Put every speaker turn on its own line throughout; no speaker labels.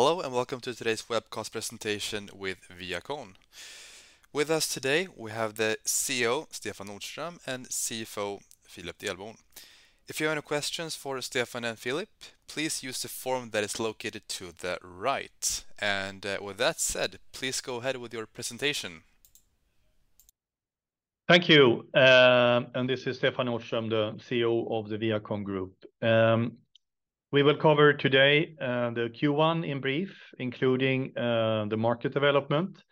Hello, and welcome to today's webcast presentation with ViaCon. With us today, we have the CEO, Stefan Nordström, and CFO, Philip Delborn. If you have any questions for Stefan and Philip, please use the form that is located to the right. And uh, with that said, please go ahead with your presentation.
Thank you. Um, and this is Stefan Nordström, the CEO of the ViaCon Group. Um, We will cover today uh, the Q1 in brief, including uh, the market development.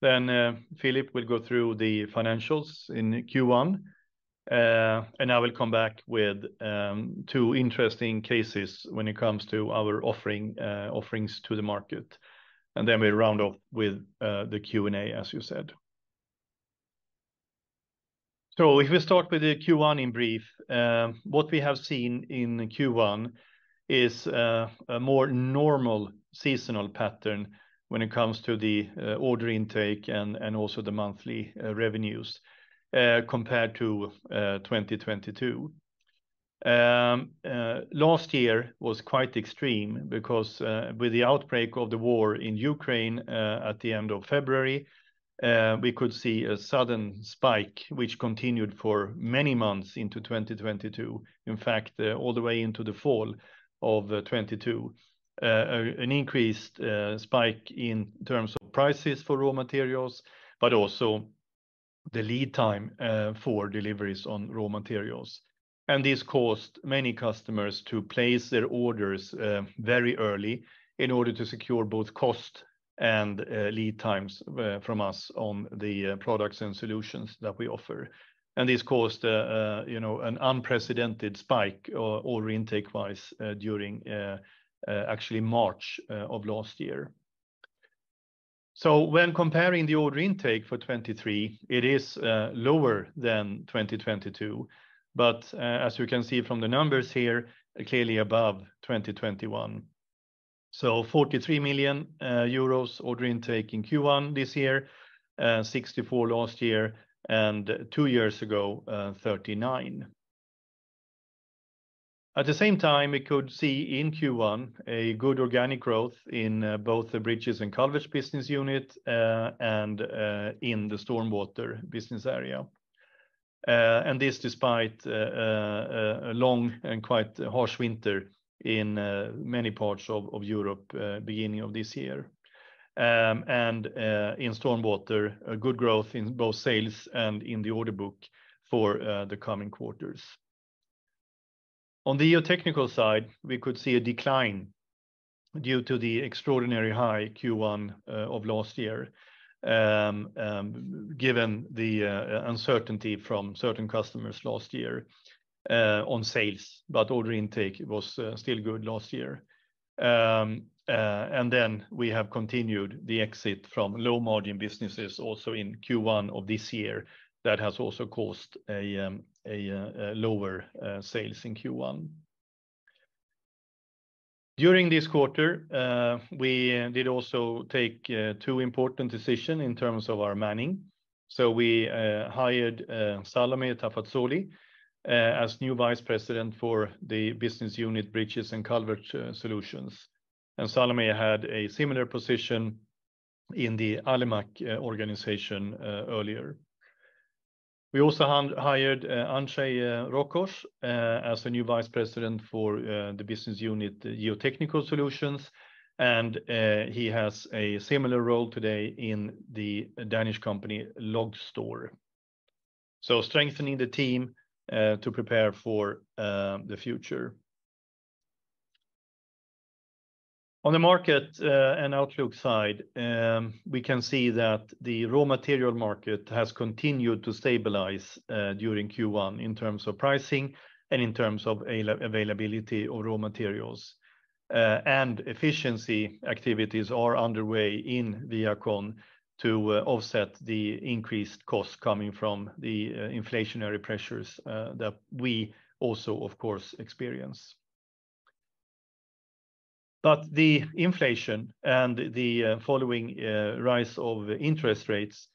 Then uh, Philip will go through the financials in Q1. And I will come back with um, two interesting cases when it comes to our offering offerings to the market. And then we round off with the Q&A, as you said. So if we start with the Q1 in brief, what we have seen in Q1 is uh, a more normal seasonal pattern when it comes to the uh, order intake and also the monthly uh, revenues compared to 2022. Um, last year was quite extreme because with the outbreak of the war in Ukraine at the end of February, we could see a sudden spike which continued for many months into 2022. In fact, all the way into the fall of 2022. Uh, an increased uh, spike in terms of prices for raw materials, but also the lead time uh, for deliveries on raw materials. And this caused many customers to place their orders very early in order to secure both cost and lead times from us on the products and solutions that we offer. And this caused, uh, uh, you know, an unprecedented spike uh, order intake-wise during actually March of last year. So when comparing the order intake for 2023, it is lower than 2022. but As you can see from the numbers here, clearly above 2021. 43 million euros order intake in Q1 this year, 64 million last year, and two years ago, uh, 39. At the same time, we could see in Q1 a good organic growth in uh, both the Bridges & Culverts business unit uh, and in the StormWater business area. And this despite a long and quite harsh winter in many parts of Europe beginning of this year. Um, and uh, in StormWater, a good growth in both sales and in the order book for uh, the coming quarters. On the GeoTechnical side, we could see a decline due to the extraordinary high Q1 of last year, um, um, given the uncertainty from certain customers last year on sales, but order intake was still good last year. Um, uh, and then we have continued the exit from low margin businesses also in Q1 of this year. That has also caused a um, uh, lower uh, sales in Q1. During this quarter, we did also take two important decision in terms of our manning. So we hired Salome Tafazzoli Uh, as new Vice President for the business unit Bridges & Culverts uh, Solutions. And Salome had a similar position in the Alimak uh, organization earlier. We also hired Andrzej Rokosz as a new Vice President for the business unit GeoTechnical Solutions, and he has a similar role today in the Danish company LOGSTOR. Strengthening the team Uh, to prepare for um, the future. On the market uh, and outlook side, um, we can see that the raw material market has continued to stabilize uh, during Q1 in terms of pricing and in terms of availability of raw materials. And efficiency activities are underway in ViaCon to uh, offset the increased costs coming from the uh, inflationary pressures uh, that we also, of course, experience. But the inflation and the following rise of interest rates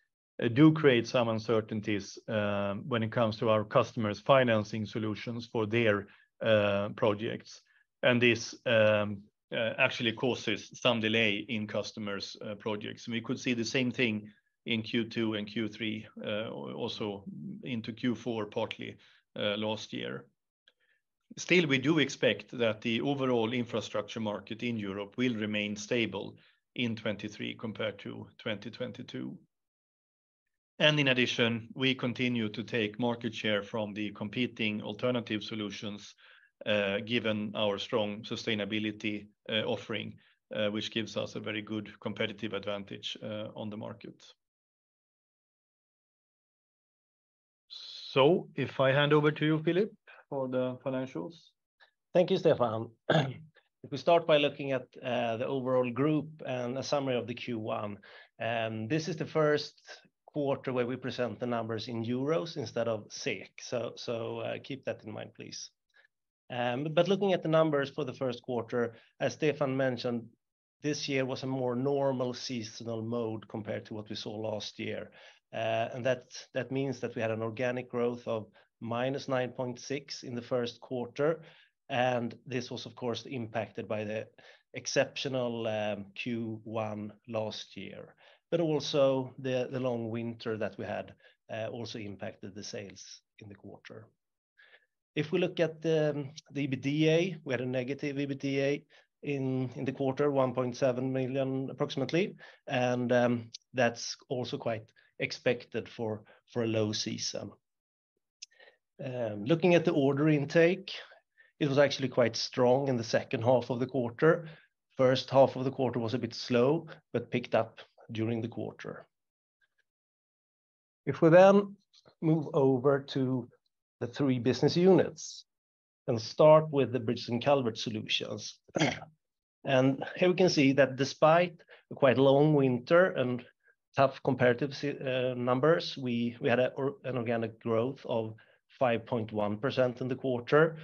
do create some uncertainties when it comes to our customers' financing solutions for their projects. And this um, Uh, actually causes some delay in customers' uh, projects. We could see the same thing in Q2 and Q3, uh, also into Q4, partly, last year. Still, we do expect that the overall infrastructure market in Europe will remain stable in 2023 compared to 2022. In addition, we continue to take market share from the competing alternative solutions, Uh, given our strong sustainability uh, offering, uh, which gives us a very good competitive advantage on the market. So if I hand over to you, Philip, for the financials.
Thank you, Stefan. If we start by looking at the overall group and a summary of the Q1, um, this is the first quarter where we present the numbers in euros instead of SEK. Keep that in mind, please. Um, but looking at the numbers for the first quarter, as Stefan mentioned, this year was a more normal seasonal mode compared to what we saw last year. Uh, and that means that we had an organic growth of -9.6 in the first quarter, and this was of course impacted by the exceptional um, Q1 last year. But also the long winter that we had uh, also impacted the sales in the quarter. If we look at um, the EBITDA, we had a negative EBITDA in the quarter, 1.7 million approximately, and um, that's also quite expected for a low season. Um, looking at the order intake, it was actually quite strong in the second half of the quarter. First half of the quarter was a bit slow, but picked up during the quarter. If we then move over to the three business units and start with the Bridges & Culverts Solutions. And here we can see that despite a quite long winter and tough comparative uh, numbers, we we had an organic growth of 5.1% in the quarter.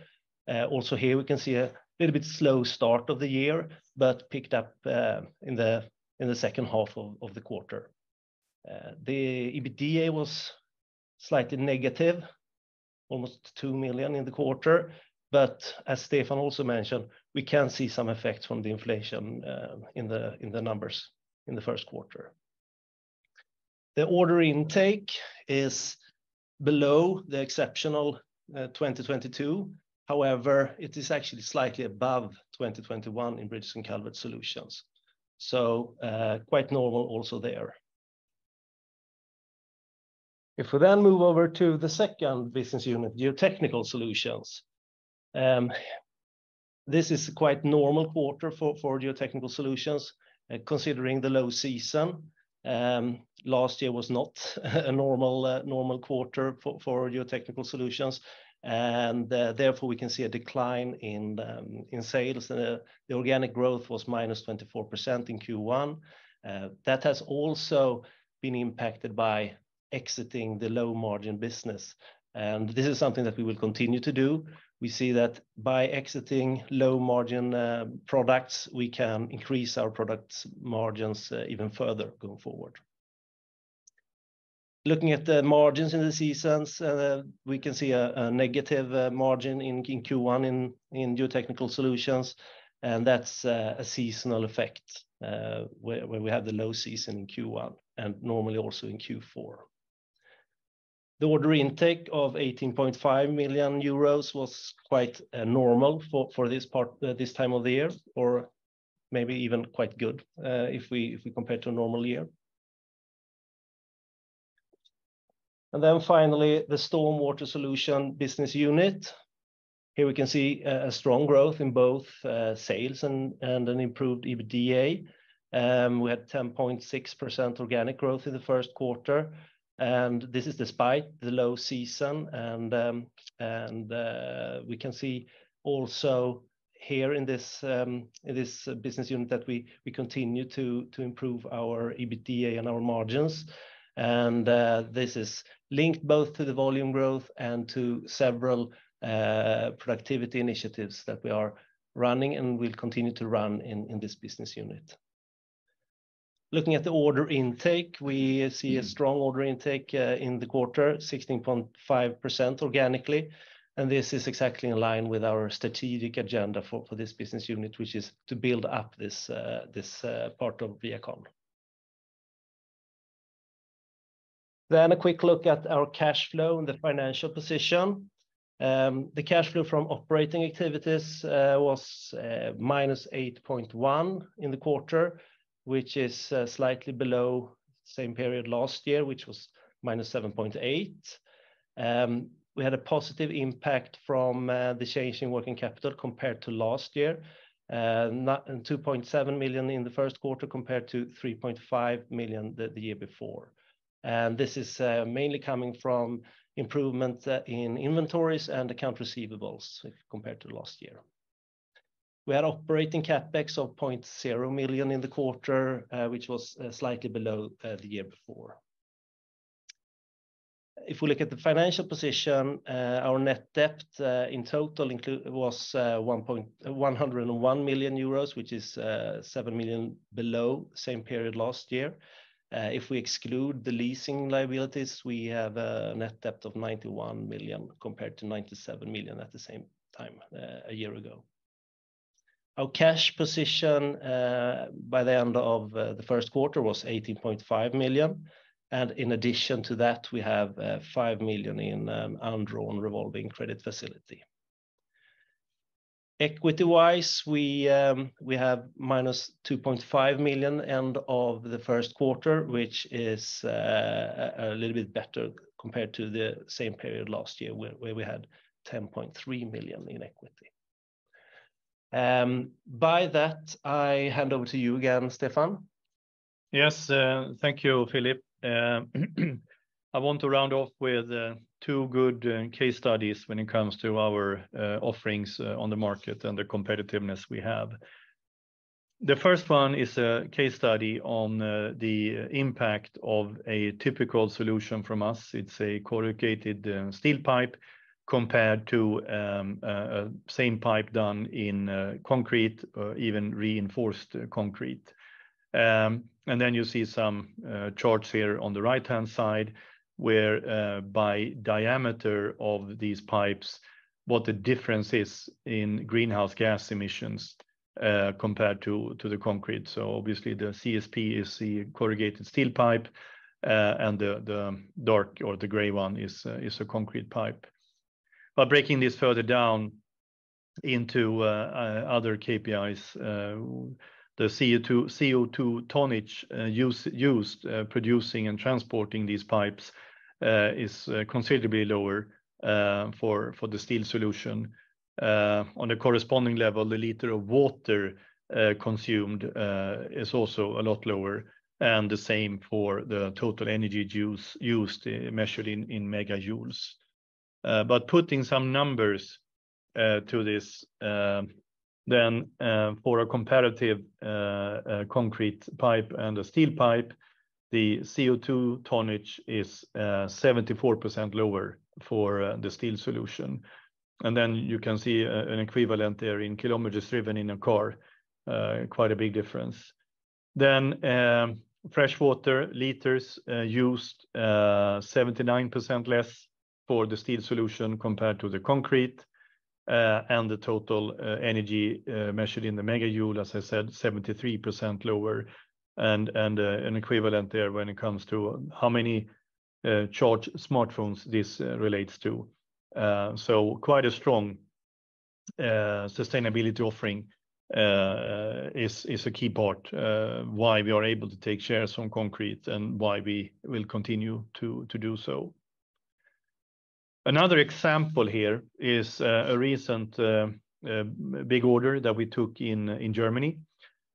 Uh, also here we can see a little bit slow start of the year, but picked up uh, in the in the second half of the quarter. The EBITDA was slightly negative, almost 2 million in the quarter. But as Stefan also mentioned, we can see some effects from the inflation uh, in the numbers in the first quarter. The order intake is below the exceptional uh, 2022. However, it is actually slightly above 2021 in Bridges & Culverts Solutions. So uh, quite normal also there. If we then move over to the second business unit, GeoTechnical Solutions. Um, this is a quite normal quarter for GeoTechnical Solutions, uh, considering the low season. Um, last year was not a normal uh, normal quarter for GeoTechnical Solutions, and uh, therefore we can see a decline in um, in sales. The organic growth was -24% in Q1. That has also been impacted by exiting the low margin business, and this is something that we will continue to do. We see that by exiting low margin uh, products, we can increase our products margins uh, even further going forward. Looking at the margins in the seasons, uh, we can see a negative margin in Q1 in GeoTechnical Solutions, and that's a seasonal effect where we have the low season in Q1 and normally also in Q4. The order intake of 18.5 million euros was quite uh, normal for this part, uh, this time of the year, or maybe even quite good, uh, if we compare to a normal year. And then finally, the StormWater Solutions business unit. Here we can see a strong growth in both sales and an improved EBITDA. Um, we had 10.6% organic growth in the first quarter, and this is despite the low season. And um, and uh, we can see also here in this um, this business unit that we we continue to to improve our EBITDA and our margins. And uh, this is linked both to the volume growth and to several uh, productivity initiatives that we are running and will continue to run in this business unit. Looking at the order intake, we see a mm. strong order intake uh, in the quarter, 16.5% organically. and this is exactly in line with our strategic agenda for this business unit, which is to build up this uh, uh, part of ViaCon. Then a quick look at our cash flow and the financial position. Um, the cash flow from operating activities was -8.1 in the quarter, which is uh, slightly below same period last year, which was -7.8. Um, we had a positive impact from uh, the change in working capital compared to last year, uh, 2.7 million in the first quarter, compared to 3.5 million the year before. And this is mainly coming from improvement in inventories and account receivables compared to last year. We had operating CapEx of 0.0 million in the quarter, uh, which was uh, slightly below uh, the year before. If we look at the financial position, our net debt in total was 101 million euros, which is 7 million below same period last year. If we exclude the leasing liabilities, we have a net debt of 91 million, compared to 97 million at the same time a year ago. Our cash position uh, by the end of uh, the first quarter was 18.5 million, and in addition to that, we have uh, 5 million in um, undrawn revolving credit facility. Equity-wise, we um, have -2.5 million end of the first quarter, which is a little bit better compared to the same period last year, where we had 10.3 million in equity. Um, by that, I hand over to you again, Stefan.
Yes, uh, thank you, Philip. Uh, I want to round off with uh, two good case studies when it comes to our offerings on the market and the competitiveness we have. The first one is a case study on the impact of a typical solution from us. It's a corrugated steel pipe compared to um, a same pipe done in uh, concrete or even reinforced uh, concrete. Um, and then you see some uh, charts here on the right-hand side, where by diameter of these pipes, what the difference is in greenhouse gas emissions compared to the concrete. So obviously, the CSP is the corrugated steel pipe, and the dark or the gray one is is a concrete pipe. But breaking this further down into uh, uh, other KPIs, uh, the CO2 tonnage used producing and transporting these pipes is considerably lower for the steel solution. On a corresponding level, the liter of water consumed is also a lot lower, and the same for the total energy used measured in megajoules. Uh, but putting some numbers uh, to this, uh, then for a comparative concrete pipe and a steel pipe, the CO2 tonnage is 74% lower for the steel solution. And then you can see an equivalent there in kilometers driven in a car, quite a big difference. Then um, freshwater liters used 79% less for the steel solution compared to the concrete, uh, and the total uh, energy uh, measured in the megajoule, as I said, 73% lower, and an equivalent there when it comes to how many charged smartphones this relates to. So quite a strong sustainability offering is a key part why we are able to take shares from concrete and why we will continue to do so. Another example here is uh, a recent uh, uh, big order that we took in Germany.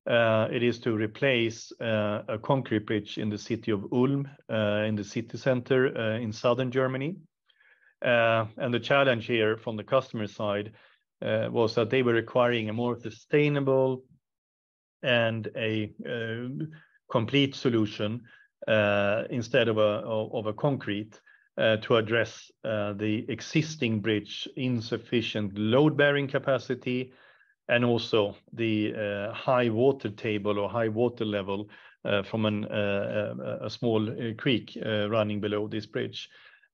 It is to replace a concrete bridge in the city of Ulm in the city center in southern Germany. And the challenge here from the customer side was that they were requiring a more sustainable and a complete solution instead of a concrete Uh, to address uh, the existing bridge insufficient load-bearing capacity, and also the uh, high water table or high water level from a small creek running below this bridge.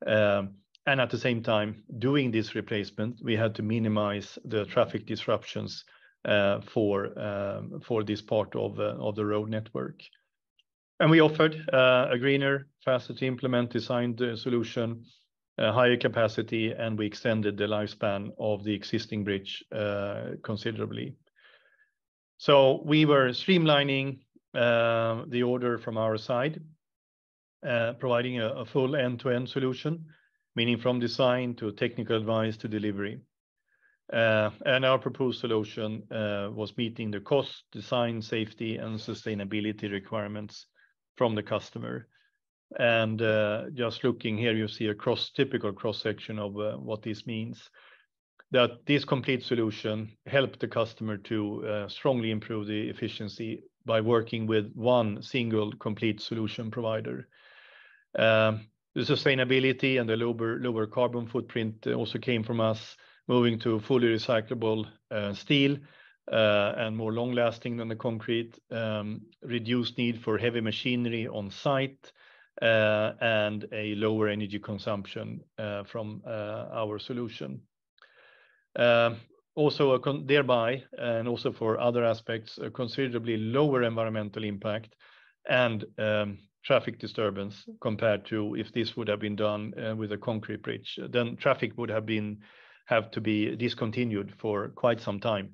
Um, and at the same time, doing this replacement, we had to minimize the traffic disruptions um, for this part of the road network. And we offered uh, a greener, faster to implement designed uh, solution, uh, higher capacity, and we extended the lifespan of the existing bridge considerably. So we were streamlining um, the order from our side, providing a full end-to-end solution, meaning from design to technical advice to delivery. And our proposed solution was meeting the cost, design, safety, and sustainability requirements from the customer. And uh, just looking here, you see a cross typical cross-section of uh, what this means. That this complete solution helped the customer to uh, strongly improve the efficiency by working with one single complete solution provider. Um, the sustainability and the lower carbon footprint also came from us moving to fully recyclable steel Uh, and more long-lasting than the concrete, um, reduced need for heavy machinery on site, uh, and a lower energy consumption uh, from our solution. Um, also thereby, and also for other aspects, a considerably lower environmental impact and um, traffic disturbance compared to if this would have been done with a concrete bridge. Then traffic would have been have to be discontinued for quite some time,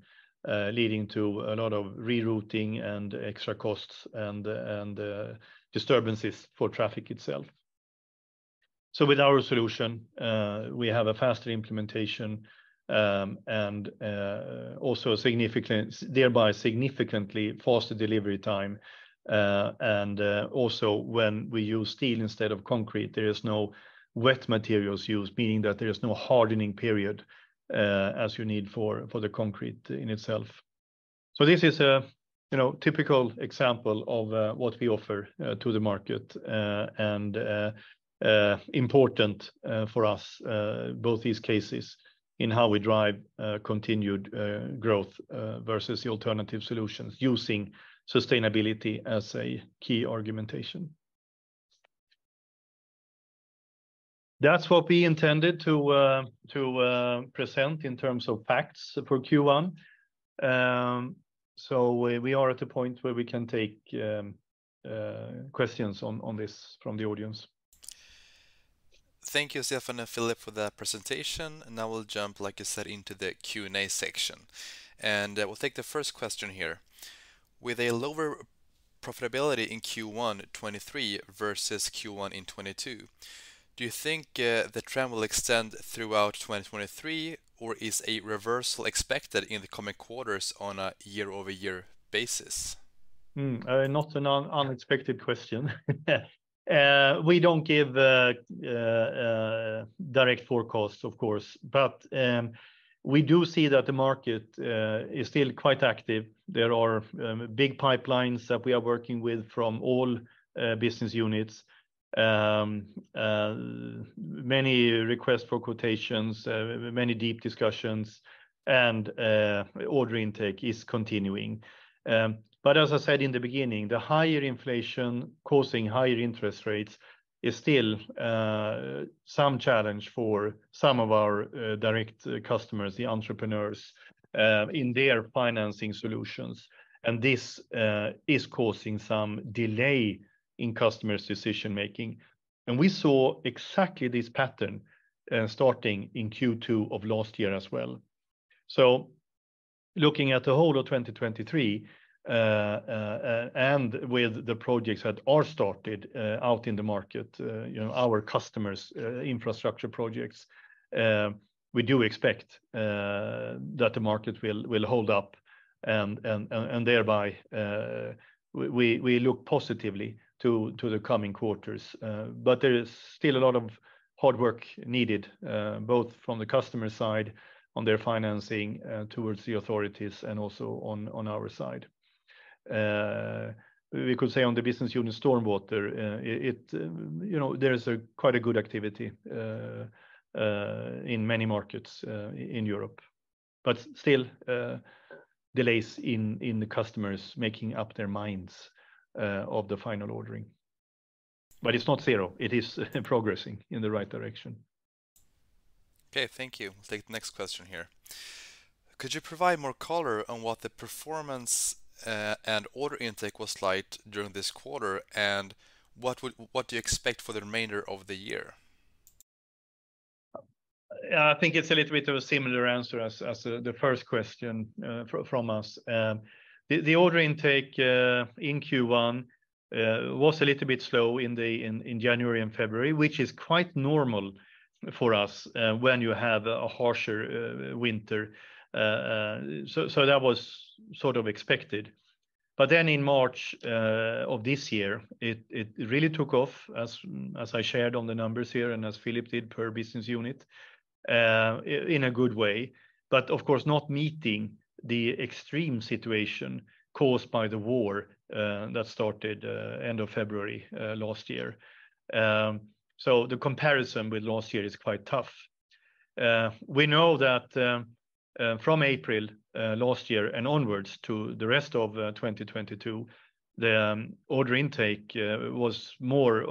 Uh, leading to a lot of rerouting and extra costs and uh, disturbances for traffic itself. So with our solution, uh, we have a faster implementation um, and also thereby significantly faster delivery time. And also when we use steel instead of concrete, there is no wet materials used, meaning that there is no hardening period Uh, as you need for the concrete in itself. So this is a you know, typical example of uh, what we offer uh, to the market and important for us, both these cases in how we drive continued growth versus the alternative solutions using sustainability as a key argumentation. That's what we intended to uh, to uh, present in terms of facts for Q1. Um, so we are at a point where we can take um, uh, questions on this from the audience.
Thank you, Stefan and Philip, for that presentation. Now we'll jump, like you said, into the Q&A section. And we'll take the first question here. With a lower profitability in Q1 2023 versus Q1 in 2022, do you think uh, the trend will extend throughout 2023, or is a reversal expected in the coming quarters on a year-over-year basis?
Hmm, uh, not an unexpected question. Uh, we don't give direct forecasts, of course, but um, we do see that the market is still quite active. There are um, big pipelines that we are working with from all business units, Um, uh, many requests for quotations, uh, many deep discussions, and uh, order intake is continuing. Um, but as I said in the beginning, the higher inflation causing higher interest rates is still some challenge for some of our direct customers, the entrepreneurs, in their financing solutions. And this is causing some delay in customers' decision-making. And we saw exactly this pattern uh, starting in Q2 of last year as well. So looking at the whole of 2023 uh, uh, and with the projects that are started out in the market, you know, our customers' infrastructure projects, we do expect that the market will hold up. And thereby, we look positively to the coming quarters. Uh, but there is still a lot of hard work needed, uh, both from the customer side on their financing uh, towards the authorities and also on our side. We could say on the business unit StormWater, it, you know, there is a quite a good activity in many markets in Europe, but still delays in the customers making up their minds Uh, of the final ordering. But it's not zero. It is progressing in the right direction.
Okay, thank you. We'll take the next question here. Could you provide more color on what the performance uh, and order intake was like during this quarter, and what would, what do you expect for the remainder of the year?
I think it's a little bit of a similar answer as uh, the first question from us. Um, The order intake uh, in Q1 uh, was a little bit slow in January and February, which is quite normal for us uh, when you have a harsher winter. So that was sort of expected. But then in March of this year, it really took off as I shared on the numbers here and as Philip did per business unit in a good way. But of course, not meeting the extreme situation caused by the war uh, that started uh, end of February uh, last year. Um, so the comparison with last year is quite tough. We know that from April last year and onwards to the rest of 2022, the um, order intake was more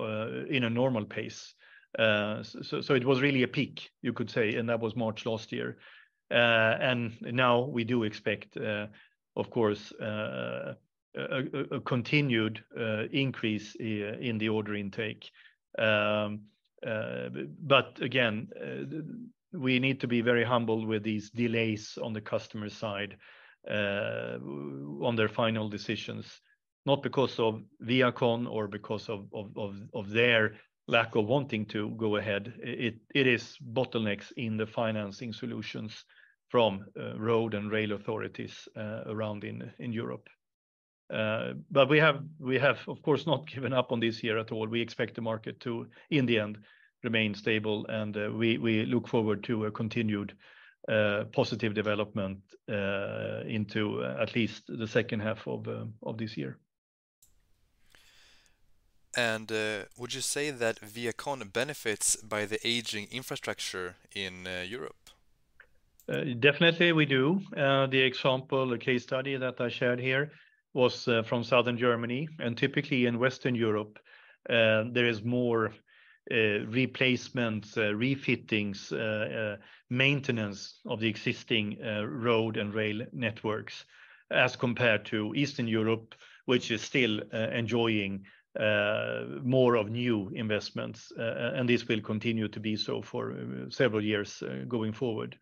in a normal pace. So it was really a peak, you could say, and that was March last year. Uh, and now we do expect, uh, of course, uh, a continued increase in the order intake. Um, but again, we need to be very humble with these delays on the customer side on their final decisions, not because of ViaCon or because of their lack of wanting to go ahead. It is bottlenecks in the financing solutions from uh, road and rail authorities uh, around in Europe. Uh, but we have, we have of course, not given up on this year at all. We expect the market to, in the end, remain stable, and we look forward to a continued positive development into at least the second half of this year.
And would you say that ViaCon benefits by the aging infrastructure in Europe?
Uh, definitely we do. Uh, the example, the case study that I shared here was uh, from Southern Germany. And typically in Western Europe, there is more replacements, refittings, maintenance of the existing road and rail networks as compared to Eastern Europe, which is still enjoying more of new investments. And this will continue to be so for several years going forward.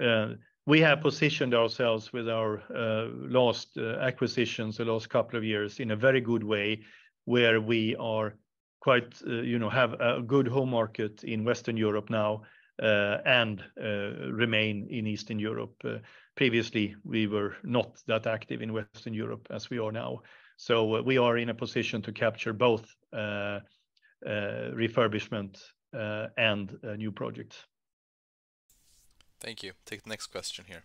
Uh, we have positioned ourselves with our uh, last uh, acquisitions the last couple of years in a very good way, where we are quite, you know, have a good home market in Western Europe now, and remain in Eastern Europe. Previously, we were not that active in Western Europe as we are now. So we are in a position to capture both refurbishment and new projects.
Thank you. Take the next question here.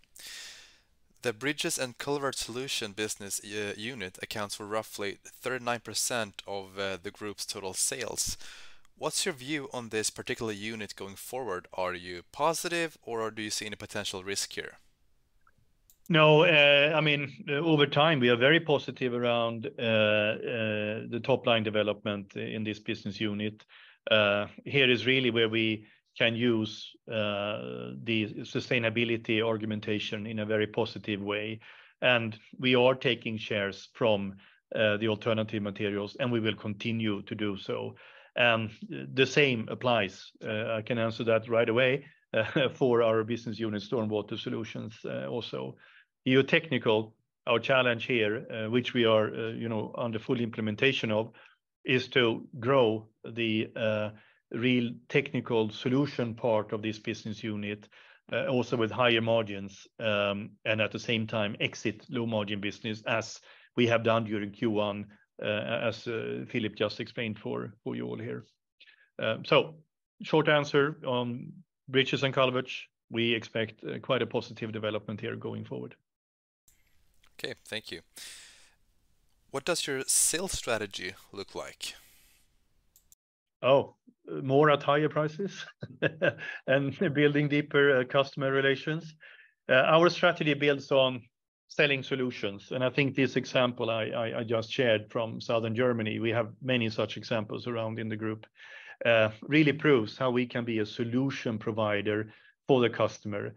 The Bridges & Culvert Solution business uh, unit accounts for roughly 39% of uh, the group's total sales. What's your view on this particular unit going forward? Are you positive, or do you see any potential risk here?
No, uh, I mean, over time, we are very positive around the top-line development in this business unit. Here is really where we can use uh, the sustainability argumentation in a very positive way. And we are taking shares from uh, the alternative materials, and we will continue to do so. And the same applies, uh, I can answer that right away, for our business unit StormWater Solutions also. GeoTechnical, our challenge here, which we are, you know, under full implementation of, is to grow the real technical solution part of this business unit, uh, also with higher margins, um, and at the same time exit low-margin business as we have done during Q1, uh, as uh, Philip just explained for you all here. Um, so, short answer on Bridges & Culverts, we expect quite a positive development here going forward.
Okay, thank you. What does your sales strategy look like?
Oh, more at higher prices and building deeper uh, customer relations. Uh, our strategy builds on selling solutions, and I think this example I just shared from Southern Germany, we have many such examples around in the group, uh, really proves how we can be a solution provider for the customer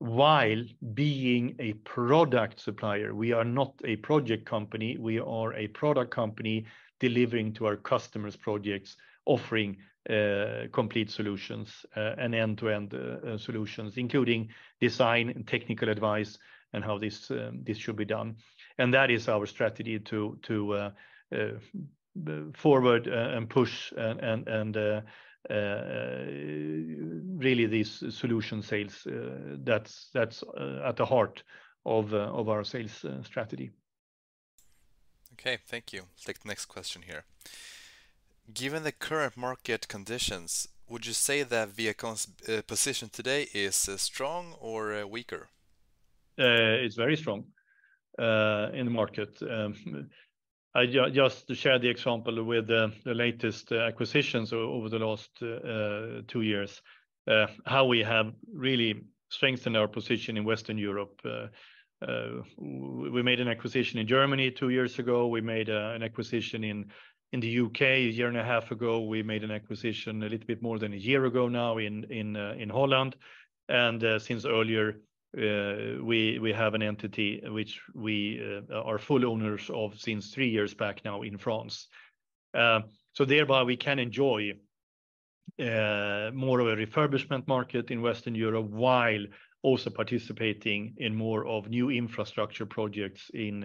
while being a product supplier. We are not a project company. We are a product company delivering to our customers' projects, offering uh, complete solutions uh, and end-to-end uh, solutions, including design and technical advice and how this um, this should be done. And that is our strategy to to forward and push and really these solution sales, that's at the heart of our sales strategy.
Okay, thank you. Take the next question here. Given the current market conditions, would you say that ViaCon's uh, position today is uh, strong or uh, weaker?
It's very strong in the market. Um, I just share the example with the latest acquisitions over the last two years, how we have really strengthened our position in Western Europe. We made an acquisition in Germany two years ago. We made an acquisition in the U.K. a year and a half ago. We made an acquisition a little bit more than a year ago now in uh, Holland. And uh, since earlier, uh, we have an entity which we are full owners of since three years back now in France. So, thereby we can enjoy more of a refurbishment market in Western Europe while also participating in more of new infrastructure projects in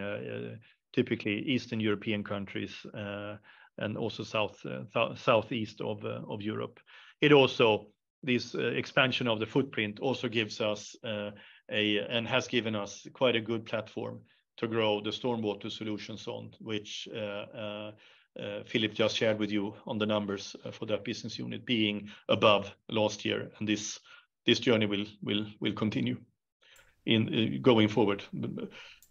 typically Eastern European countries uh, and also south uh, southeast uh, of Europe. It also, this expansion of the footprint also gives us a and has given us quite a good platform to grow the StormWater Solutions on which Philip just shared with you on the numbers for that business unit being above last year. And This this journey will will will continue in going forward.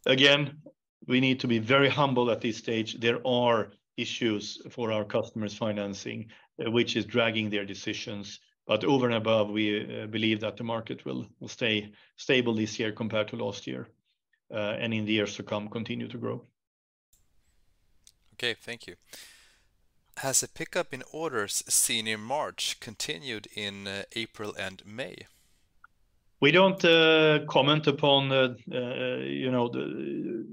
Again, we need to be very humble at this stage. There are issues for our customers' financing, uh, which is dragging their decisions. But over and above, we uh, believe that the market will stay stable this year compared to last year, uh, and in the years to come, continue to grow.
Okay, thank you. Has a pickup in orders seen in March continued in April and May?
We don't uh, comment upon, uh, uh, you know,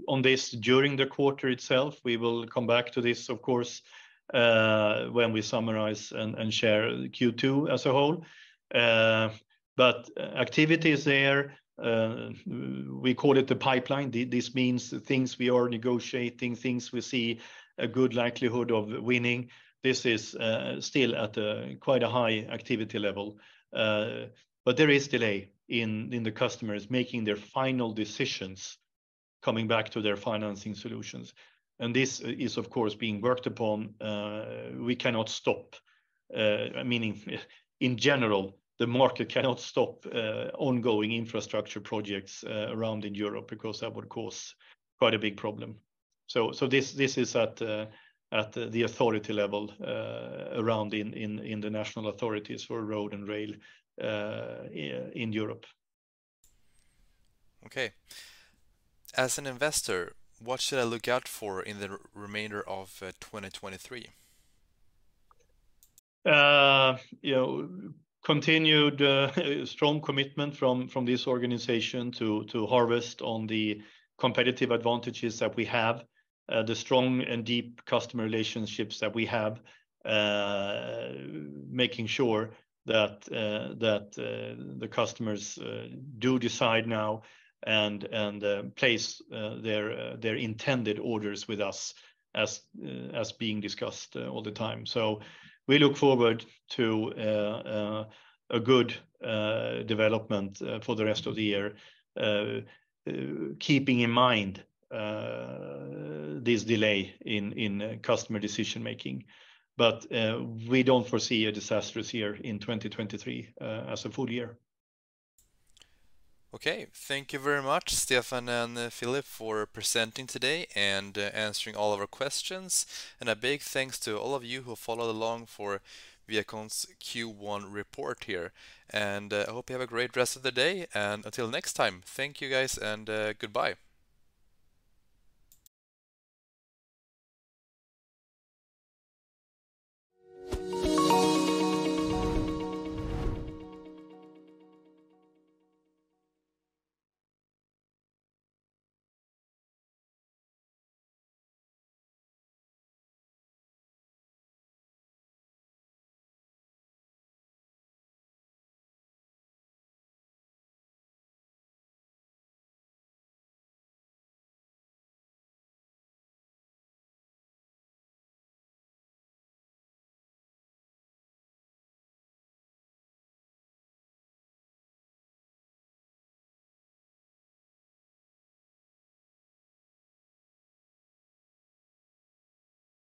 on this during the quarter itself. We will come back to this, of course, when we summarize and share Q2 as a whole. But activity is there. We call it the pipeline. This means things we are negotiating, things we see a good likelihood of winning. This is still at quite a high activity level. But there is delay in the customers making their final decisions coming back to their financing solutions. And this uh, is, of course, being worked upon. Uh, we cannot stop, uh, meaning in general, the market cannot stop ongoing infrastructure projects around in Europe because that would cause quite a big problem. So, so this this is at at the authority level around in the national authorities for road and rail Uh, in Europe.
Okay. As an investor, what should I look out for in the remainder of uh, 2023?
Uh, you know, continued strong commitment from from this organization to to harvest on the competitive advantages that we have, the strong and deep customer relationships that we have, making sure that uh, that uh, the customers uh, do decide now and place their their intended orders with us as as being discussed all the time. So we look forward to a good development for the rest of the year, keeping in mind this delay in customer decision-making. Uh, we don't foresee a disastrous year in 2023 uh, as a full year.
Okay. Thank you very much, Stefan and uh, Philip, for presenting today and answering all of our questions. And a big thanks to all of you who followed along for ViaCon's Q1 report here. And I hope you have a great rest of the day. And until next time, thank you guys and goodbye.